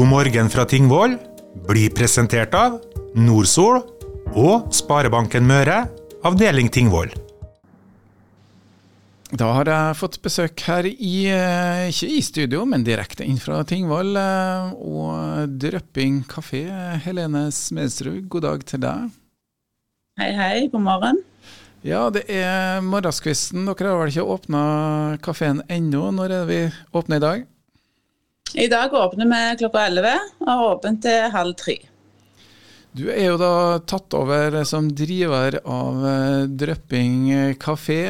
God morgen fra Tingvoll blir presentert av Nordsol og Sparebanken Møre, avdeling Tingvoll. Da har jeg fått besøk her i, eh, ikke i studio, men direkte inn fra Tingvoll. eh, Og Drøpping kafé. Helene Smedsrud, god dag til deg. Hei, hei, god morgen. Ja, det er morgenskvisten. Dere har vel ikke åpna kafeen ennå. Når er det vi åpner i dag? I dag åpner vi klokka 11 og har åpent til halv tre. Du er jo da tatt over som driver av eh, Drøpping kafé.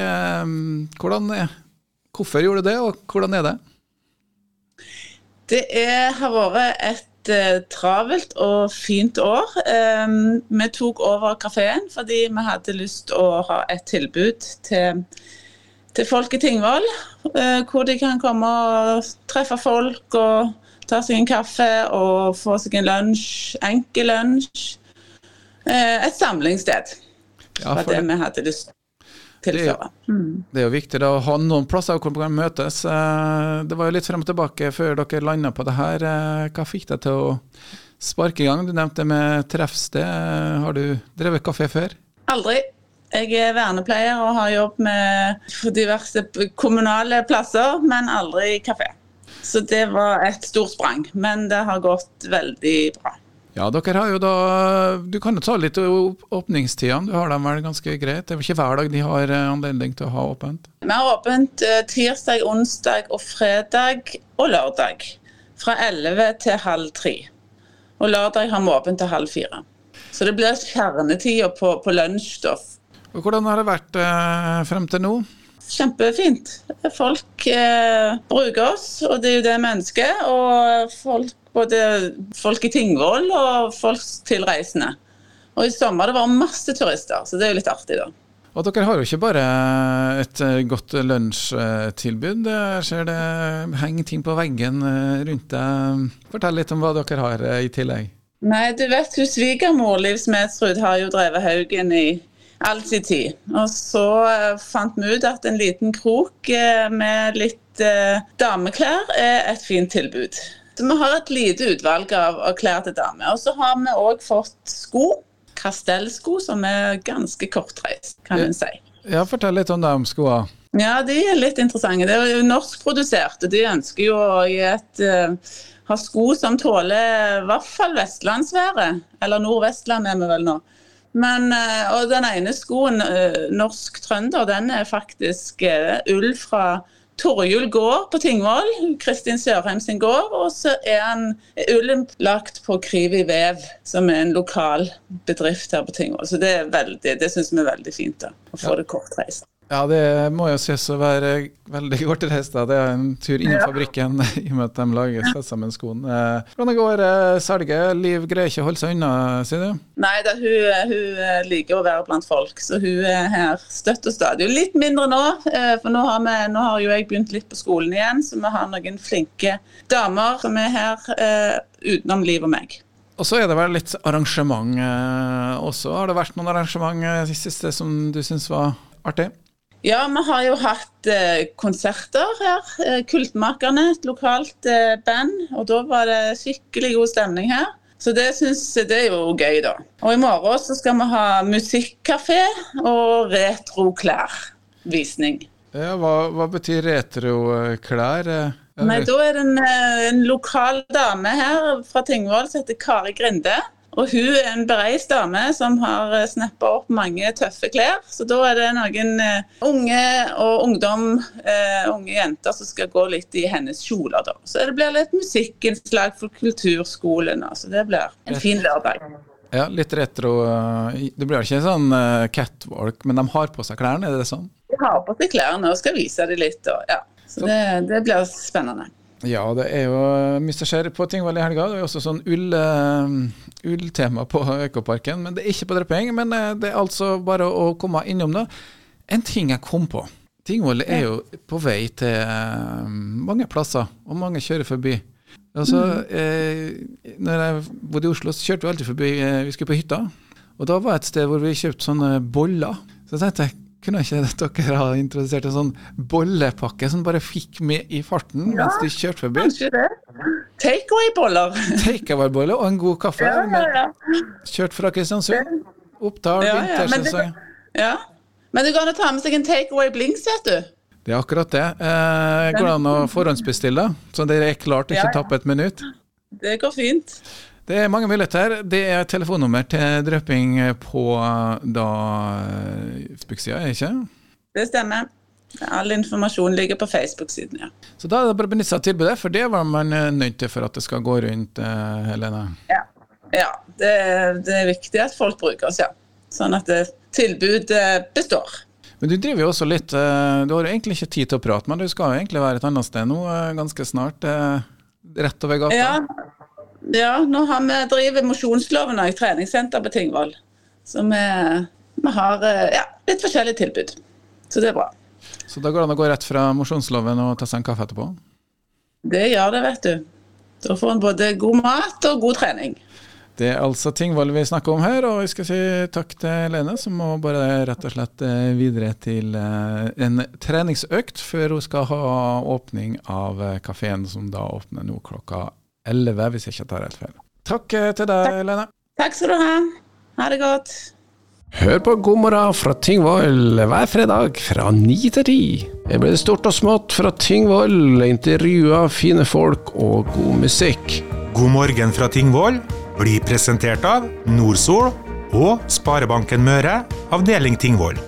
Hvorfor gjorde du det, og hvordan er det? Det er, har vært et eh, travelt og fint år. Vi tok over kafeen fordi vi hadde lyst å ha et tilbud til, til folk i Tingvoll. eh, hvor de kan komme og treffe folk og ta seg en kaffe og få seg en lunsj. Enkel lunsj. Eh, et samlingssted. Ja, for det det, vi hadde lyst til å Det tilføre. Mm. det er jo viktig da, å ha noen plasser hvor man kan møtes. Eh, Det var jo litt frem og tilbake før dere landa på det her. Hva fikk deg til å sparke i gang? Du nevnte med treffsted. Har du drevet kafé før? Aldri. Jeg er vernepleier og har jobb med diverse kommunale plasser, men aldri kafé. Så det var et stort sprang, men det har gått veldig bra. Ja, dere har jo da Du kan jo ta litt åpningstidene. Du har dem vel ganske greit? Det er vel ikke hver dag de har eh, anledning til å ha åpent? Vi har åpent eh, tirsdag, onsdag og fredag og lørdag. Fra 11 til halv tre. Og lørdag har vi åpent til halv fire. Så det blir kjernetida på, på lunsj. da. Og Hvordan har det vært eh, frem til nå? Kjempefint. Folk eh, bruker oss, og det er jo det vi ønsker. Og folk, både folk i Tingvoll og folk tilreisende. Og i sommer det var masse turister, så det er jo litt artig, da. Og dere har jo ikke bare et eh, godt lunsjtilbud. Jeg ser det henger ting på veggen eh, rundt deg. Fortell litt om hva dere har eh, i tillegg. Nei, du vet hun svigermor Liv Smedsrud har jo drevet Haugen i all sin tid. Og så eh, fant vi ut at en liten krok eh, med litt eh, dameklær er et fint tilbud. Så vi har et lite utvalg av, klær til damer. Og så har vi òg fått sko. Kastellsko, som er ganske kortreist, kan en si. Ja, Fortell litt om de skoene. Ja, de er litt interessante. Det er jo norskprodusert, og de ønsker jo å et, ha sko som tåler i hvert fall vestlandsværet. Eller Nordvestland er vi vel nå. Men, eh, og den ene skoen, eh, norsk trønder, den er faktisk eh, ull fra Torjul gård på Tingvoll. Kristin Sørheim sin gård. Og så er han er ullen lagt på Krivi Vev, som er en lokal bedrift her på Tingvoll. Så det, er veldig, det syns vi er veldig fint, da, å få det kortreist. Ja, det må jo sies å være veldig kortreist. da. Det er en tur innom Ja. fabrikken i og med at de lager setter sammen skoen. Eh, Hvordan går eh, salget? Liv greier ikke å holde seg unna, sier du? Nei da, hun, hun eh, liker å være blant folk, så hun er her støtt og stadig. Litt mindre nå, for nå har, vi, nå har jo jeg begynt litt på skolen igjen, så vi har noen flinke damer som er her utenom Liv og meg. Og så er det vel litt arrangement også. Har det vært noen arrangement siste som du syns var artig? Ja, vi har jo hatt eh, konserter her. Eh, Kultmakerne, et lokalt eh, band. Og da var det skikkelig god stemning her. Så det syns det er jo gøy, da. Og i morgen så skal vi ha musikkafé og retroklærvisning. Ja, hva, hva betyr retroklær? eh? Nei, da er det en, eh, en lokal dame her fra Tingvoll som heter Kari Grinde. Og hun er en bereist dame som har eh, snappa opp mange tøffe klær. Så da er det noen eh, unge og ungdom, uh, unge jenter, som skal gå litt i hennes kjoler, da. Så det blir litt musikkinnslag for kulturskolen. Så det blir en fin lørdag. Ja, litt retro. Det blir ikke sånn catwalk, men de har på seg klærne, er det sånn? De har på seg klærne og skal vise dem litt. Og, ja. Så det, det blir spennende. Ja, det er jo mye som skjer på Tingvoll i helga. Det er jo også sånn ull, eh, ulltema på Økoparken. Men det er ikke på Drøpping. Men eh, det er altså bare å komme innom det. En ting jeg kom på. Tingvoll er jo på vei til eh, mange plasser, og mange kjører forbi. Altså, eh, når jeg bodde i Oslo, så kjørte vi alltid forbi eh, Vi skulle på hytta. Og da var det et sted hvor vi kjøpte sånne boller. Så jeg tenkte jeg, kunne ikke dere ha introdusert en sånn bollepakke som bare fikk med i farten mens de kjørte forbi? Kanskje det. takeaway-boller. Takeaway-boller og en god kaffe. Ja, ja, ja. Kjørt fra Kristiansund. Oppdal, Ja, ja, vintersesong. ja. Men det går an å ta med seg en takeaway-blings, vet du. Det er akkurat det. Eh, går det an å forhåndsbestille? Så dere er klart til Ja, ikke ja. tappe et minutt? Det går fint. Det er mange muligheter. Det er telefonnummer til drøping på da Facebook-sida, er ikke? Det stemmer. All informasjon ligger på Facebook-siden, ja. Så da er det bare å benytte seg av tilbudet, for det var man eh, nødt til for at det skal gå rundt, eh, Helene. Ja, ja det, det er viktig at folk bruker oss, ja. Sånn at det, tilbudet består. Men du driver jo også litt eh, Du har jo egentlig ikke tid til å prate, men du skal jo egentlig være et annet sted nå eh, ganske snart. eh, Rett over gata. Ja, ja nå har vi driver Mosjonsloven og et treningssenter på Tingvoll. Så vi, vi har eh, ja, litt forskjellige tilbud. Så det er bra. Så da går det an å gå rett fra mosjonsloven og ta seg en kaffe etterpå? Det gjør det, vet du. Da får en både god mat og god trening. Det er altså Tingvoll vi snakker om her, og vi skal si takk til Lene, som må bare rett og slett eh, videre til eh, en treningsøkt før hun skal ha åpning av kafeen, som da åpner nå klokka 11, hvis jeg ikke tar helt feil. Takk eh, til deg, Lene. Takk skal du ha. Ha det godt. Hør på God morgen fra Tingvoll hver fredag fra ni til ti. Det blir stort og smått fra Tingvoll, intervjuer fine folk og god musikk. God morgen fra Tingvoll blir presentert av Nordsol og Sparebanken Møre, avdeling Tingvoll.